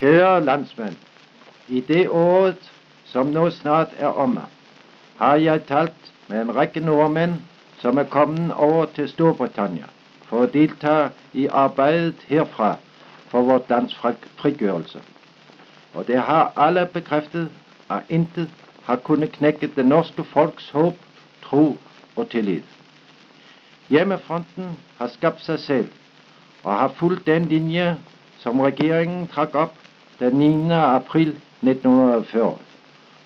Kære landsmænd, i det året, som nu snart er omme, har jeg talt med en række nordmænd, som er kommet over til Storbritannien for at deltage i arbejdet herfra for vort lands frigørelse. Og det har alle bekræftet, at intet har kunnet knække det norske folks håb, tro og tillid. Hjemmefronten har skabt sig selv og har fulgt den linje, som regeringen trak op den 9. april 1940,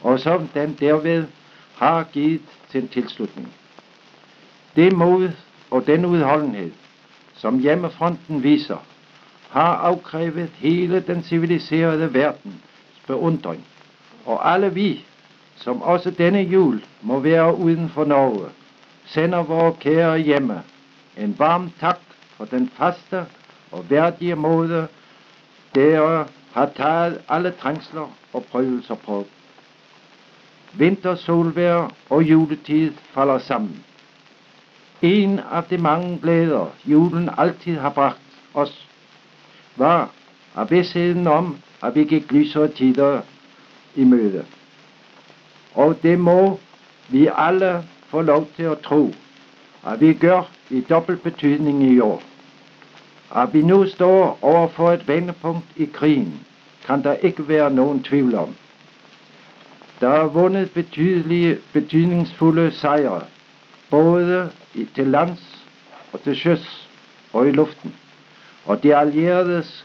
og som den derved har givet sin tilslutning. Det mod og den udholdenhed, som hjemmefronten viser, har afkrævet hele den civiliserede verdens beundring, og alle vi, som også denne jul må være uden for Norge, sender vores kære hjemme en varm tak for den faste og værdige måde, der har taget alle trængsler og prøvelser på. Vintersolvær og juletid falder sammen. En af de mange glæder, julen altid har bragt os, var af vidstheden om, at vi gik lysere tider i møde. Og det må vi alle få lov til at tro, at vi gør i dobbelt betydning i år. At vi nu står over for et vendepunkt i krigen, kan der ikke være nogen tvivl om. Der er vundet betydelige, betydningsfulde sejre, både i, til lands og til søs og i luften. Og de allieredes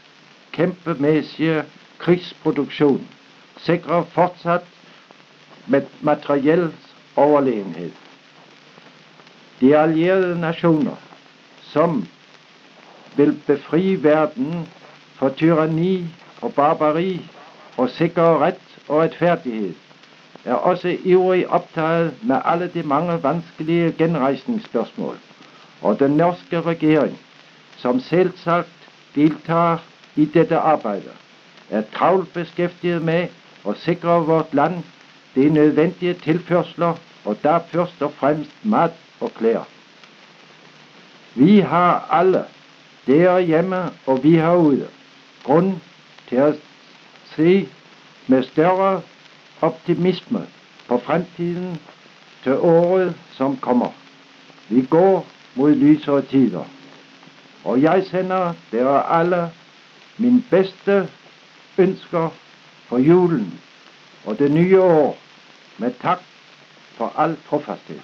kæmpemæssige krigsproduktion sikrer fortsat med materiel overlegenhed. De allierede nationer, som vil befri verden for tyranni og barbari og sikre ret og retfærdighed, er også ivrig optaget med alle de mange vanskelige genrejsningsspørgsmål. Og den norske regering, som selvsagt deltager i dette arbejde, er travlt beskæftiget med at sikre vort land de nødvendige tilførsler, og der først og fremmest mad og klæder. Vi har alle, derhjemme og vi herude, grund til at se med større optimisme på fremtiden til året, som kommer. Vi går mod lysere tider. Og jeg sender dere alle min bedste ønsker for julen og det nye år med tak for al trofasthed.